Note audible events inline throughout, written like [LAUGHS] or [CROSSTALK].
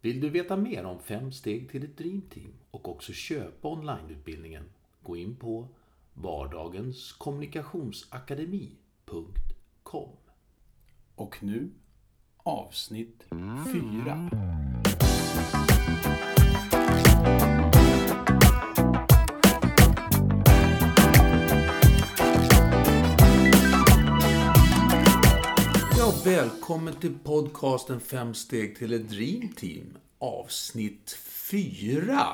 Vill du veta mer om fem steg till ett Dreamteam och också köpa onlineutbildningen? Gå in på vardagenskommunikationsakademi.com Och nu avsnitt 4. och välkommen till podcasten Fem steg till ett Dream Team, avsnitt 4.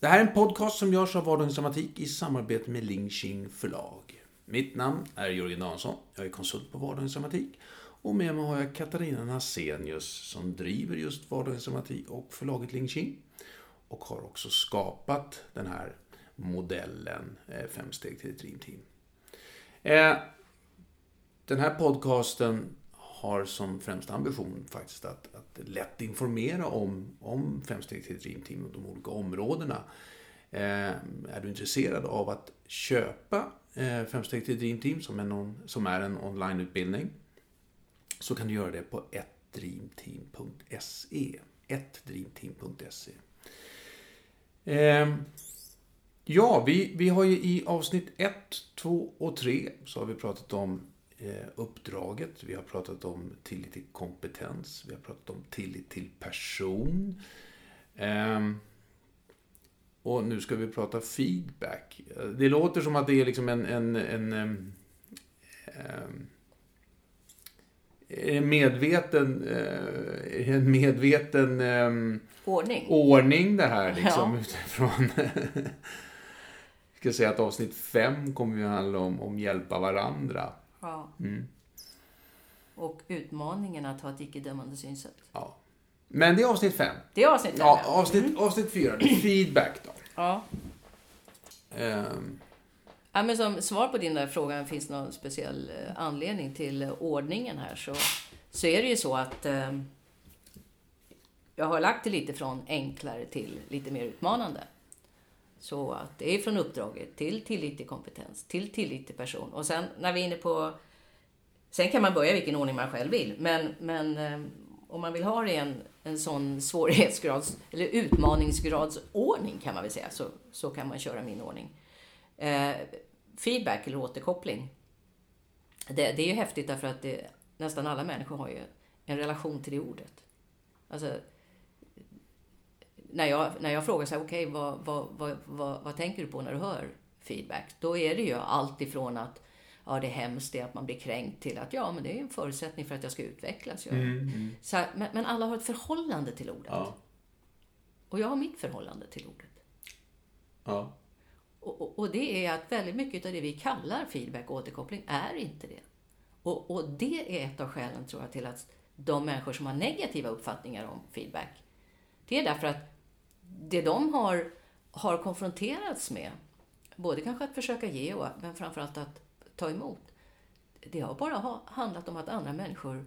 Det här är en podcast som görs av Vardagens Dramatik i samarbete med Ling Ching Förlag. Mitt namn är Jörgen Danielsson, jag är konsult på Vardagens Dramatik och med mig har jag Katarina Nasenius som driver just Vardagens Dramatik och förlaget Ling Ching och har också skapat den här modellen eh, Fem steg till ett Dream Team. Eh, den här podcasten har som främsta ambition faktiskt att, att lätt informera om, om Fem till Dreamteam och de olika områdena. Eh, är du intresserad av att köpa eh, Fem steg till Dreamteam som, är, någon, som är en onlineutbildning så kan du göra det på ettdreamteam.se. ettdreamteam.se. Eh, ja, vi, vi har ju i avsnitt 1, 2 och 3 så har vi pratat om uppdraget, vi har pratat om tillit till kompetens, vi har pratat om tillit till person. Eh, och nu ska vi prata feedback. Det låter som att det är liksom en, en, en, en, en medveten, eh, en medveten ehm, Ordning. ordning det här liksom Ja. utifrån [LAUGHS] Jag ska säga att avsnitt fem kommer ju handla om, om hjälpa varandra. Ja. Mm. Och utmaningen att ha ett icke-dömande synsätt. Ja. Men det är avsnitt fem. Det är avsnitt fem, Ja, avsnitt, avsnitt fyra. Feedback då. Ja. Ehm, ja. men som svar på din där fråga, finns det någon speciell eh, anledning till ordningen här? Så, så är det ju så att eh, jag har lagt det lite från enklare till lite mer utmanande. Så att det är från uppdraget till tillit till kompetens, till tillit till person. Och sen när vi är inne på... Sen kan man börja i vilken ordning man själv vill. Men, men eh, om man vill ha det i en, en sån svårighetsgrads eller utmaningsgradsordning kan man väl säga, så, så kan man köra min ordning. Eh, feedback eller återkoppling. Det, det är ju häftigt därför att det, nästan alla människor har ju en relation till det ordet. Alltså, när jag, när jag frågar så här, okej, vad, vad, vad, vad, vad tänker du på när du hör feedback? Då är det ju allt ifrån att ja, det är hemskt, det är att man blir kränkt till att ja, men det är en förutsättning för att jag ska utvecklas. Jag, Så här, men, men alla har ett förhållande till ordet. ja. Och jag har mitt förhållande till ordet. Ja. Och, och, och det är att väldigt mycket av det vi kallar feedback och återkoppling är inte det. Och, och det är ett av skälen, tror jag, till att de människor som har negativa uppfattningar om feedback, det är därför att det de har, har konfronterats med, både kanske att försöka ge, och, men framförallt att ta emot, det har bara handlat om att andra människor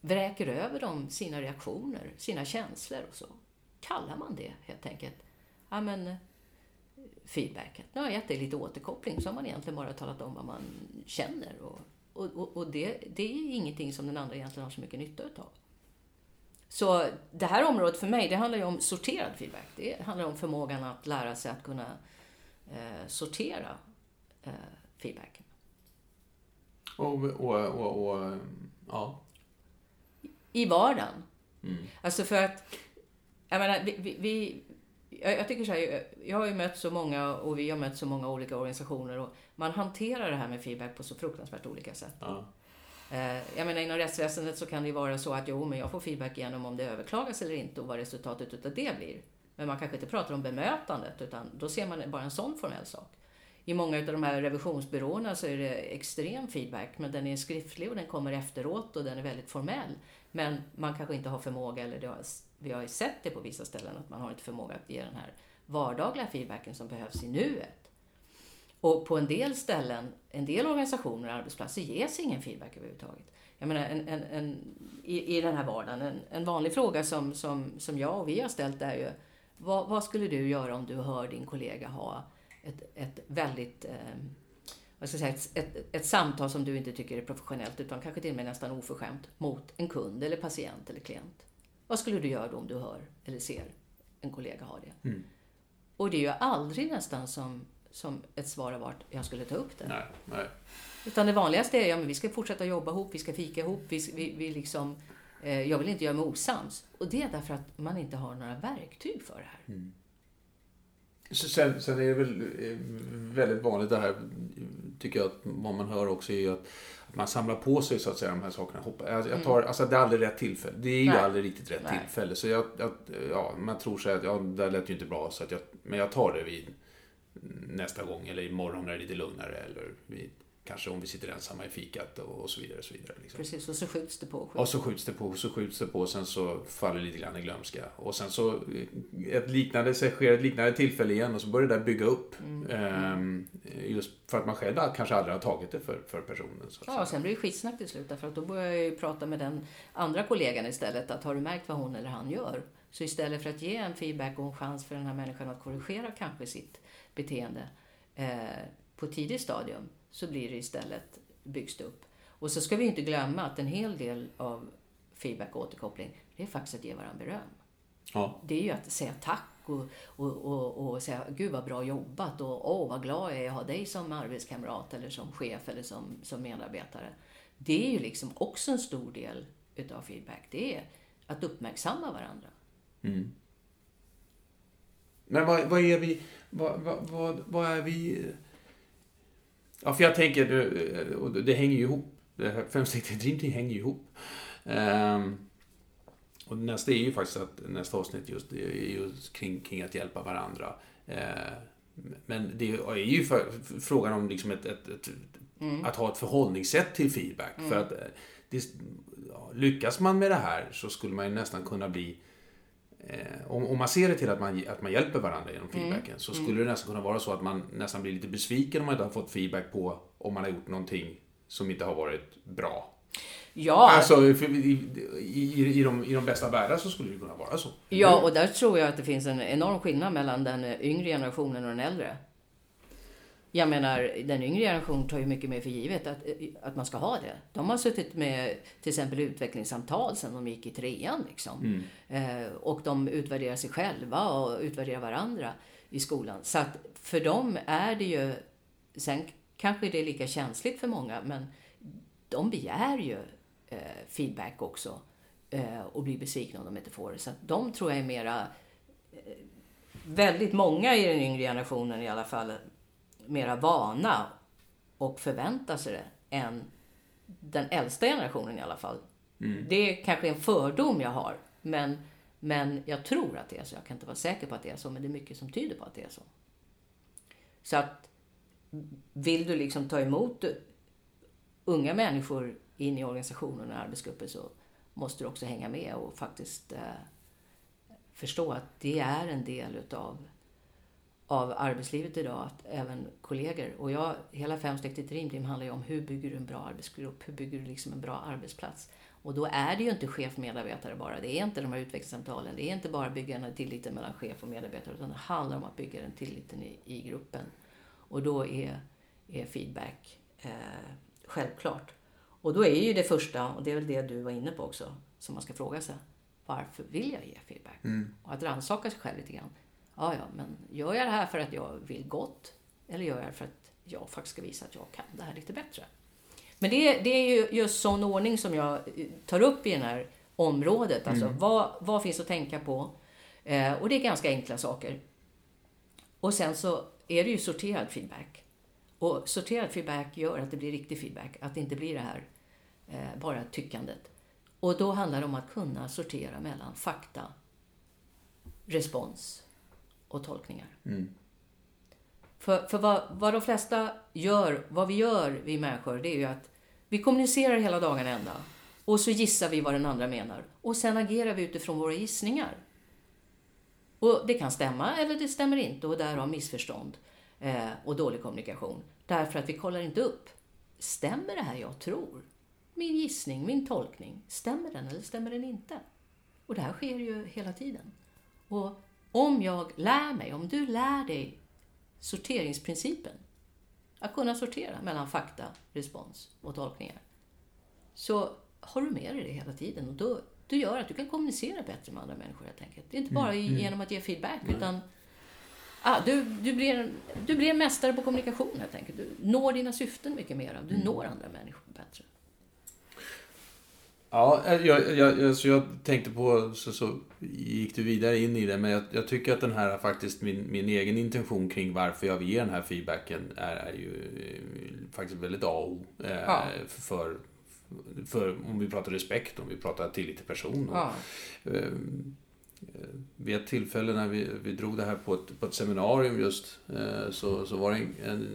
vräker över dem sina reaktioner, sina känslor och så. Kallar man det helt enkelt? Ja, men feedbacket. Nu har jag gett dig lite återkoppling, så har man egentligen bara talat om vad man känner. Och, och, och, och det, det är ingenting som den andra egentligen har så mycket nytta utav. Så det här området för mig, det handlar ju om sorterad feedback. Det handlar om förmågan att lära sig att kunna eh, sortera eh, feedbacken. Och, och, och, och, ja. I vardagen. Alltså för att, jag menar, vi, vi, jag tycker så här, jag har ju mött så många och vi har mött så många olika organisationer och man hanterar det här med feedback på så fruktansvärt olika sätt. Ja. Eh, jag menar inom rättsväsendet så kan det ju vara så att jo, men jag får feedback igenom om det överklagas eller inte och vad resultatet utav det blir. Men man kanske inte pratar om bemötandet utan då ser man bara en sån formell sak. I många av de här revisionsbyråerna så är det extrem feedback men den är skriftlig och den kommer efteråt och den är väldigt formell. Men man kanske inte har förmåga, eller det har, vi har ju sett det på vissa ställen, att man har inte förmåga att ge den här vardagliga feedbacken som behövs i nuet. Och på en del ställen, en del organisationer och arbetsplatser ges ingen feedback överhuvudtaget. Jag menar, en, en, en, i, i den här vardagen, en, en vanlig fråga som, som, som jag och vi har ställt är ju vad, vad skulle du göra om du hör din kollega ha ett, ett väldigt eh, vad ska säga, ett, ett, ett samtal som du inte tycker är professionellt utan kanske till och med nästan oförskämt mot en kund eller patient eller klient. Vad skulle du göra då om du hör eller ser en kollega ha det? Mm. Och det är ju aldrig nästan som, som ett svar har varit, jag skulle ta upp det. Nej, nej. Utan det vanligaste är, ja men vi ska fortsätta jobba ihop, vi ska fika ihop, vi, vi, vi liksom, eh, jag vill inte göra mig osams. Och det är därför att man inte har några verktyg för det här. Så Sen, sen är det väl eh, väldigt vanligt det här, tycker jag, att vad man hör också är ju att, att man samlar på sig så att säga de här sakerna. Jag, tar, alltså det är aldrig rätt tillfälle. Det är ju Mm. Nej. aldrig riktigt rätt Nej. tillfälle. Så jag, jag, ja, man tror sig att, ja, det där lät ju inte bra, så att jag, men jag tar det vid nästa gång, eller imorgon när det är lite lugnare, eller vid, kanske om vi sitter ensamma i fikat och, och så vidare. Och så vidare liksom. Precis, och så skjuts det på. och skjuts. Och så skjuts det på, så skjuts det på, och sen så faller det lite grann i glömska. Och sen så eh, ett liknande, sker ett liknande tillfälle igen och så börjar det där bygga upp. Ehm, just för att man själv kanske aldrig har tagit det för, för personen. Så Ja, och sen blir det skitsnack till slut. Därför att då börjar jag ju prata med den andra kollegan istället. Att har du märkt vad hon eller han gör? Så istället för att ge en feedback och en chans för den här människan att korrigera kanske sitt beteende eh, på tidigt stadium. Så blir det istället byggs det upp. Och så ska vi inte glömma att en hel del av feedback och återkoppling, det är faktiskt att ge varandra beröm. Ja. Det är ju att säga tack och, och, och, och säga gud vad bra jobbat och åh vad glad jag är att ha dig som arbetskamrat eller som chef eller som, som medarbetare. Det är ju liksom också en stor del utav feedback. Det är att uppmärksamma varandra. Men vad, vad är vi... Vad, vad, vad, vad är vi... Ja, för jag tänker, det- och det hänger ju ihop. Det här Dream Team hänger ju ihop. Ehm, och nästa är ju faktiskt att nästa avsnitt just, just kring, kring att hjälpa varandra. Ehm, men det är ju för, frågan om liksom ett, ett, ett, att ha ett förhållningssätt till feedback. För att eh, det, lyckas man med det här så skulle man ju nästan kunna bli Eh, om, om man ser det till att man, att man hjälper varandra genom feedbacken så skulle det nästan kunna vara så att man nästan blir lite besviken om man inte har fått feedback på om man har gjort någonting som inte har varit bra. Ja, Alltså, i, i, i, de, i de bästa världar så skulle det kunna vara så. ja, och där tror jag att det finns en enorm skillnad mellan den yngre generationen och den äldre. Jag menar, den yngre generationen tar ju mycket mer för givet att, att man ska ha det. De har suttit med till exempel utvecklingssamtal sedan de gick i trean. Liksom. Eh, och de utvärderar sig själva och utvärderar varandra i skolan. Så att för dem är det ju, sen kanske det är lika känsligt för många, men de begär ju eh, feedback också eh, och blir besvikna om de inte får det. Så att de tror jag är mera, eh, väldigt många i den yngre generationen i alla fall, mera vana och förväntar sig det än den äldsta generationen i alla fall. Det är kanske en fördom jag har, men, men jag tror att det är så. Jag kan inte vara säker på att det är så, men det är mycket som tyder på att det är så. Så att vill du liksom ta emot unga människor in i organisationen och arbetsgrupper så måste du också hänga med och faktiskt eh, förstå att det är en del utav av arbetslivet idag, att även kollegor, och jag, hela Fem steg till Dream Team handlar ju om hur bygger du en bra arbetsgrupp, hur bygger du liksom en bra arbetsplats. Och då är det ju inte chef-medarbetare bara, det är inte de här utvecklingssamtalen, det är inte bara bygga den här tilliten mellan chef och medarbetare, utan det handlar om att bygga den tilliten i, i gruppen. Och då är, är feedback eh, självklart. Och då är ju det första, och det är väl det du var inne på också, som man ska fråga sig. Varför vill jag ge feedback? Och att rannsaka sig själv lite grann. Ja, ja, men gör jag det här för att jag vill gott? Eller gör jag det för att jag faktiskt ska visa att jag kan det här lite bättre? Men det, det är ju just sån ordning som jag eh, tar upp i det här området. Alltså, vad, vad finns att tänka på? Eh, och det är ganska enkla saker. Och sen så är det ju sorterad feedback. Och sorterad feedback gör att det blir riktig feedback. Att det inte blir det här eh, bara tyckandet. Och då handlar det om att kunna sortera mellan fakta, respons och tolkningar. För, för vad, vad de flesta gör, vad vi gör vi människor, det är ju att vi kommunicerar hela dagen ända. Och så gissar vi vad den andra menar. Och sen agerar vi utifrån våra gissningar. Och det kan stämma eller det stämmer inte och därav missförstånd eh, och dålig kommunikation. Därför att vi kollar inte upp. Stämmer det här jag tror? Min gissning, min tolkning, stämmer den eller stämmer den inte? Och det här sker ju hela tiden. Och om jag lär mig, om du lär dig sorteringsprincipen, att kunna sortera mellan fakta, respons och tolkningar, så har du med dig det hela tiden och då, du gör att du kan kommunicera bättre med andra människor helt enkelt. Det är inte bara genom att ge feedback, utan ah, du, du, blir du blir mästare på kommunikation helt enkelt. Du når dina syften mycket mer. Du når andra människor bättre. Ja, jag, jag, alltså jag tänkte på, så, så gick du vidare in i det, men jag, jag tycker att den här faktiskt, min, min egen intention kring varför jag vill ge den här feedbacken är, är ju eh, faktiskt väldigt A och O. Eh, Ja. för, för, om vi pratar respekt, om vi pratar tillit till person. Och, Ja. eh, vid ett tillfälle när vi, vi drog det här på ett, på ett seminarium just eh, så, så var det en, en,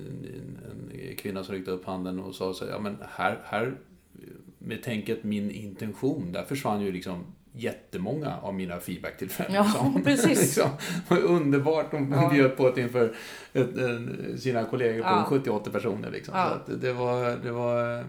en, kvinna som räckte upp handen och sa så här, ja men här, här med tänket min intention, där försvann ju liksom jättemånga av mina feedbacktillfällen. Ja, liksom. [LAUGHS] [LAUGHS] precis. liksom, det var underbart. De Ja. bjöd på det inför ett, sina kollegor på Ja. 70-80 personer. Liksom. Ja. Så det var... Det var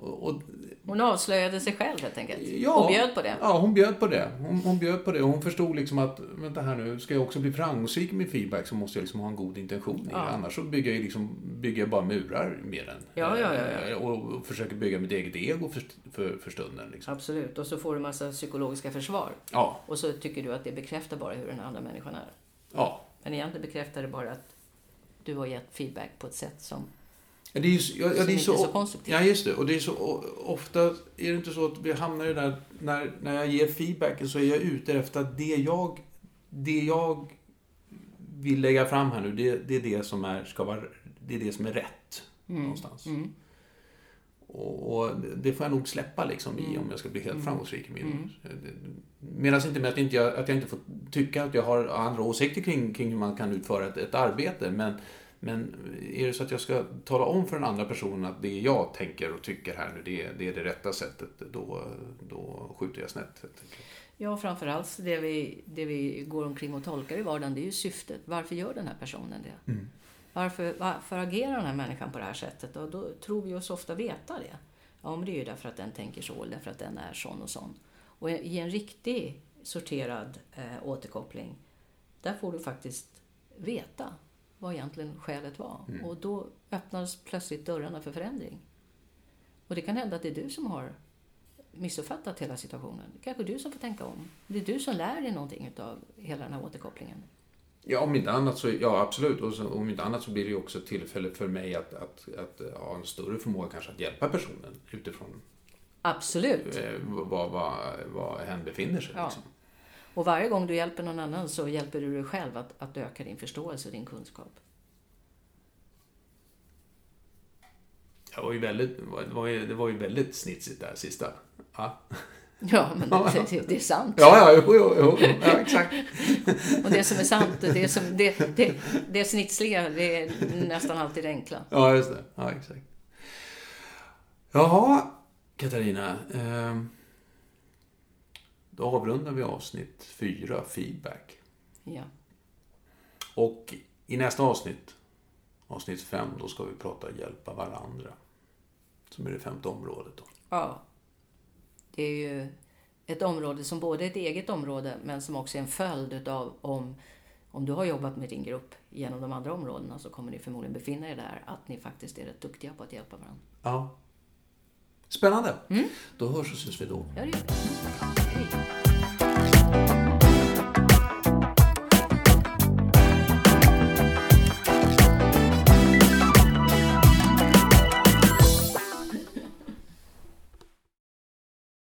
och, Hon avslöjade sig själv helt enkelt. Ja. Och bjöd på det. Ja, hon bjöd på det. Hon, hon bjöd på det. Hon förstod liksom att, vänta här nu, ska jag också bli framgångsrik med feedback så måste jag liksom ha en god intention Ja. Annars så bygger jag, liksom, bygger jag bara murar med den. Ja, ja, ja, ja. Och, och försöker bygga mitt eget ego för, för, för stunden. Liksom. Absolut. Och så får du massa psykologiska försvar. Ja, Och så tycker du att det bekräftar bara hur den andra människan är. ja. Men egentligen bekräftar det bara att du har gett feedback på ett sätt som... Ja, det är, ju så- ja, ja, det är så, så konstruktivt. Ja, just det. Och det är så ofta, är det inte så att vi hamnar i det där, när, när jag ger feedbacken så är jag ute efter att det jag, det jag vill lägga fram här nu, det, det är det som är, ska vara, det är det som är rätt någonstans. Mm. Och, och det får jag nog släppa liksom Mm. i om jag ska bli helt framgångsrik i min... Medan inte med att, inte jag, att jag inte får tycka att jag har andra åsikter kring, kring hur man kan utföra ett, ett arbete. Men, men är det så att jag ska tala om för den andra personen att det jag tänker och tycker här nu, det, det är det rätta sättet, då, då skjuter jag snett. enkelt. Ja, framförallt det vi, det vi går omkring och tolkar i vardagen, det är ju syftet. Varför gör den här personen det? Varför, varför agerar den här människan på det här sättet? Och då tror vi oss ofta veta det. Ja, men det är ju därför att den tänker så, eller därför att den är sån och sån. Och i en riktig sorterad eh, återkoppling, där får du faktiskt veta vad egentligen skälet var. Och då öppnas plötsligt dörrarna för förändring. Och det kan hända att det är du som har missuppfattat hela situationen. Det kanske du som får tänka om. Det är du som lär dig någonting av hela den här återkopplingen. Ja, om inte annat så, ja absolut. Och så, om inte annat så blir det ju också ett tillfälle för mig att, att, att ha en större förmåga kanske att hjälpa personen utifrån Absolut. eh, vad, vad, vad hen befinner sig. Ja. Liksom. Och varje gång du hjälper någon annan så hjälper du dig själv att, att öka din förståelse och din kunskap. Det var ju väldigt, det var ju, det var ju väldigt snitsigt där sista. Ja, Ja, men det, det, är sant. ja, ja jo, jo, jo, ja exakt. Och det som är sant, det, som, det, det, det snitsliga, det är nästan alltid det enkla. Ja, just det. Ja, exakt. Jaha, Katarina. Eh, då avrundar vi avsnitt fyra, feedback. Ja. Och i nästa avsnitt, avsnitt fem, då ska vi prata hjälpa varandra. Som är det femte området. Då. ja. Det är ju ett område som både är ett eget område men som också är en följd av om, om du har jobbat med din grupp genom de andra områdena så kommer ni förmodligen befinna er där att ni faktiskt är rätt duktiga på att hjälpa varandra. Ja. Spännande. Då hörs och syns vi då. Ja, det gör vi.